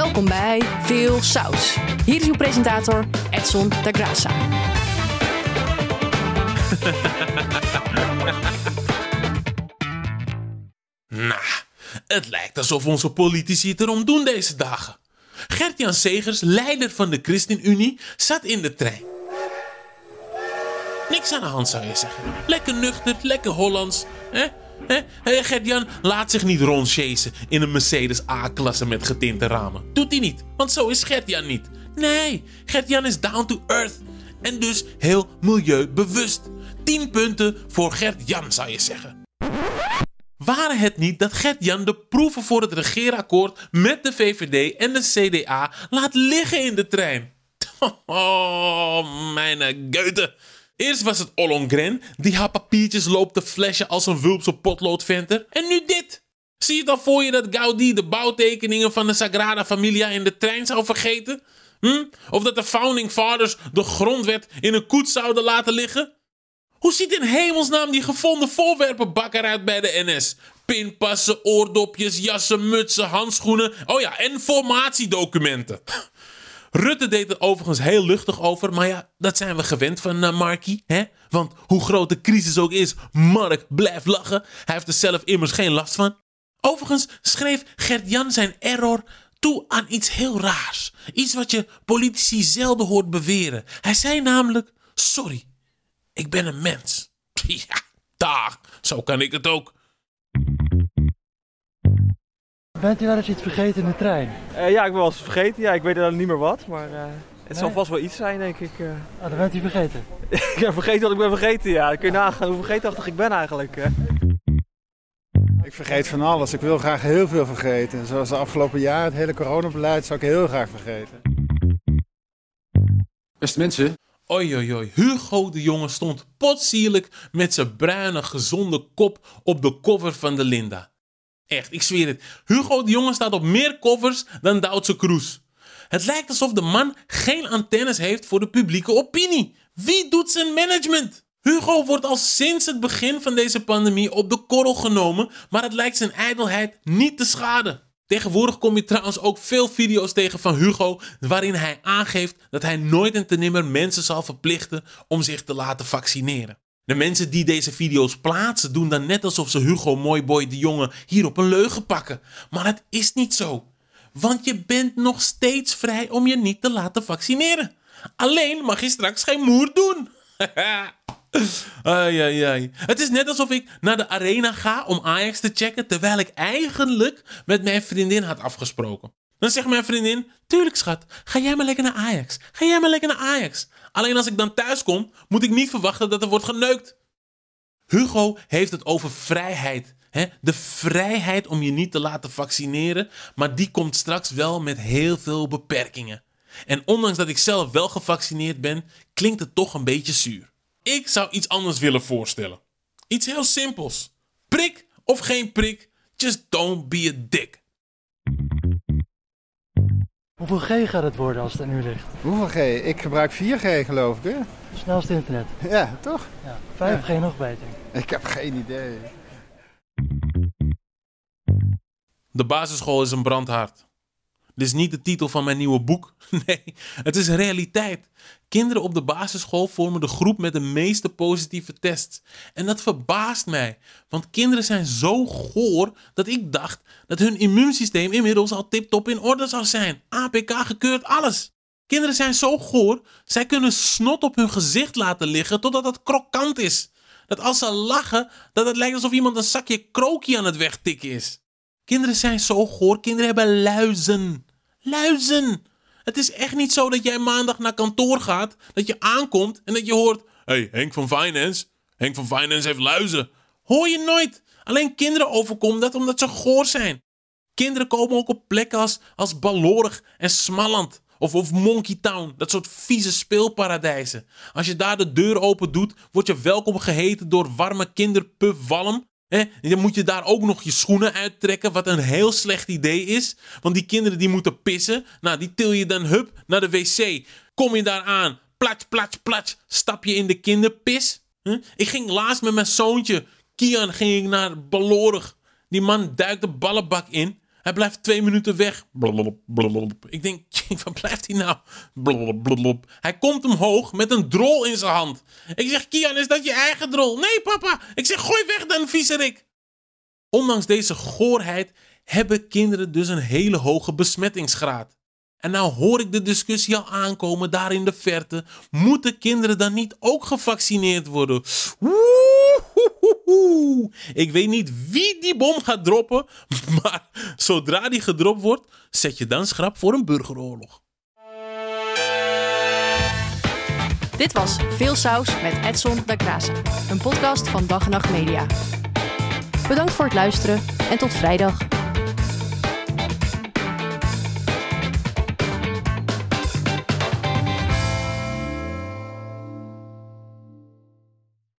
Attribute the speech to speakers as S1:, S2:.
S1: Welkom bij Veel Saus. Hier is uw presentator Edson da Graça.
S2: Nou, het lijkt alsof onze politici het erom doen deze dagen. Gert-Jan Segers, leider van de ChristenUnie, zat in de trein. Niks aan de hand zou je zeggen. Lekker nuchter, lekker Hollands. Hè? Hè, Gert-Jan laat zich niet rondchasen in een Mercedes A-klasse met getinte ramen. Doet hij niet, want zo is Gert-Jan niet. Nee, Gert-Jan is down to earth. En dus heel milieubewust. 10 punten voor Gert-Jan zou je zeggen. Waren het niet dat Gert-Jan de proeven voor het regeerakkoord met de VVD en de CDA laat liggen in de trein? Oh, mijn geute. Eerst was het Ollongren, die haar papiertjes loopt te flashen als een wulpse potloodventer. En nu dit. Zie je dan voor je dat Gaudi de bouwtekeningen van de Sagrada Familia in de trein zou vergeten? Hm? Of dat de Founding Fathers de grondwet in een koets zouden laten liggen? Hoe ziet in hemelsnaam die gevonden voorwerpenbak eruit bij de NS? Pinpassen, oordopjes, jassen, mutsen, handschoenen. Oh ja, en formatiedocumenten. Rutte deed er overigens heel luchtig over, maar ja, dat zijn we gewend van uh, Markie, hè? Want hoe groot de crisis ook is, Mark blijft lachen. Hij heeft er zelf immers geen last van. Overigens schreef Gert-Jan zijn error toe aan iets heel raars. Iets wat je politici zelden hoort beweren. Hij zei namelijk, sorry, ik ben een mens. Ja, dag, zo kan ik het ook.
S3: Bent u wel eens iets vergeten in de trein?
S4: Uh, ja, ik ben wel eens vergeten. Ja, ik weet dan niet meer wat, maar uh, het zal vast wel iets zijn, denk ik. Uh.
S3: Oh, dan bent u vergeten?
S4: ik ben vergeten wat ik ben vergeten, ja. Dan kun je nagaan hoe vergeetachtig ik ben eigenlijk.
S5: Ik vergeet van alles. Ik wil graag heel veel vergeten. Zoals de afgelopen jaar, het hele coronabeleid, zou ik heel graag vergeten.
S6: Beste mensen,
S2: Oei, oei, oei. Hugo de Jonge stond potsierlijk met zijn bruine, gezonde kop op de cover van de Linda. Echt, ik zweer het. Hugo de Jonge staat op meer covers dan Duitse Kroes. Het lijkt alsof de man geen antennes heeft voor de publieke opinie. Wie doet zijn management? Hugo wordt al sinds het begin van deze pandemie op de korrel genomen, maar het lijkt zijn ijdelheid niet te schaden. Tegenwoordig kom je trouwens ook veel video's tegen van Hugo waarin hij aangeeft dat hij nooit en te nimmer mensen zal verplichten om zich te laten vaccineren. De mensen die deze video's plaatsen doen dan net alsof ze Hugo Mooiboy de jongen hier op een leugen pakken. Maar het is niet zo. Want je bent nog steeds vrij om je niet te laten vaccineren. Alleen mag je straks geen moer doen. Ai, ai, ai. Het is net alsof ik naar de arena ga om Ajax te checken, terwijl ik eigenlijk met mijn vriendin had afgesproken. Dan zegt mijn vriendin: Tuurlijk, schat, ga jij maar lekker naar Ajax. Ga jij maar lekker naar Ajax. Alleen als ik dan thuis kom, moet ik niet verwachten dat er wordt geneukt. Hugo heeft het over vrijheid. Hè? De vrijheid om je niet te laten vaccineren, maar die komt straks wel met heel veel beperkingen. En ondanks dat ik zelf wel gevaccineerd ben, klinkt het toch een beetje zuur. Ik zou iets anders willen voorstellen. Iets heel simpels. Prik of geen prik, just don't be a dick.
S3: Hoeveel G gaat het worden als het aan u ligt?
S5: Hoeveel G? Ik gebruik 4G geloof ik, hè?
S3: Snelste internet.
S5: Ja, toch?
S3: Ja, 5G nog beter.
S5: Ik heb geen idee.
S2: De basisschool is een brandhaard. Dit is niet de titel van mijn nieuwe boek. Nee, het is realiteit. Kinderen op de basisschool vormen de groep met de meeste positieve tests. En dat verbaast mij, want kinderen zijn zo goor dat ik dacht dat hun immuunsysteem inmiddels al tip-top in orde zou zijn. APK gekeurd, alles. Kinderen zijn zo goor, zij kunnen snot op hun gezicht laten liggen totdat het krokant is. Dat als ze lachen, dat het lijkt alsof iemand een zakje krookje aan het wegtikken is. Kinderen zijn zo goor, kinderen hebben luizen. Luizen! Het is echt niet zo dat jij maandag naar kantoor gaat, dat je aankomt en dat je hoort: hey, Henk van Finance. Henk van Finance heeft luizen. Hoor je nooit. Alleen kinderen overkomen dat omdat ze goor zijn. Kinderen komen ook op plekken als, als Ballorig en Smalland. Of, of Monkey Town, dat soort vieze speelparadijzen. Als je daar de deur open doet, word je welkom geheten door warme kinderpuffwalm. He, dan moet je daar ook nog je schoenen uittrekken, wat een heel slecht idee is. Want die kinderen die moeten pissen. Nou, die til je dan hup naar de wc. Kom je daar aan, plats, plats, plats, stap je in de kinderpis. Ik ging laatst met mijn zoontje, Kian, ging ik naar Balorig. Die man duikt de ballenbak in. Hij blijft twee minuten weg. Ik denk, waar blijft hij nou? Hij komt omhoog met een drol in zijn hand. Ik zeg, Kian, is dat je eigen drol? Nee, papa. Ik zeg, gooi weg dan, viezerik. Ondanks deze goorheid hebben kinderen dus een hele hoge besmettingsgraad. En nou hoor ik de discussie al aankomen daar in de verte. Moeten kinderen dan niet ook gevaccineerd worden? Ik weet niet wie die bom gaat droppen, maar zodra die gedropt wordt, zet je dan schrap voor een burgeroorlog.
S1: Dit was Veel Saus met Edson da Graça, een podcast van Dag en Nacht Media. Bedankt voor het luisteren en tot vrijdag.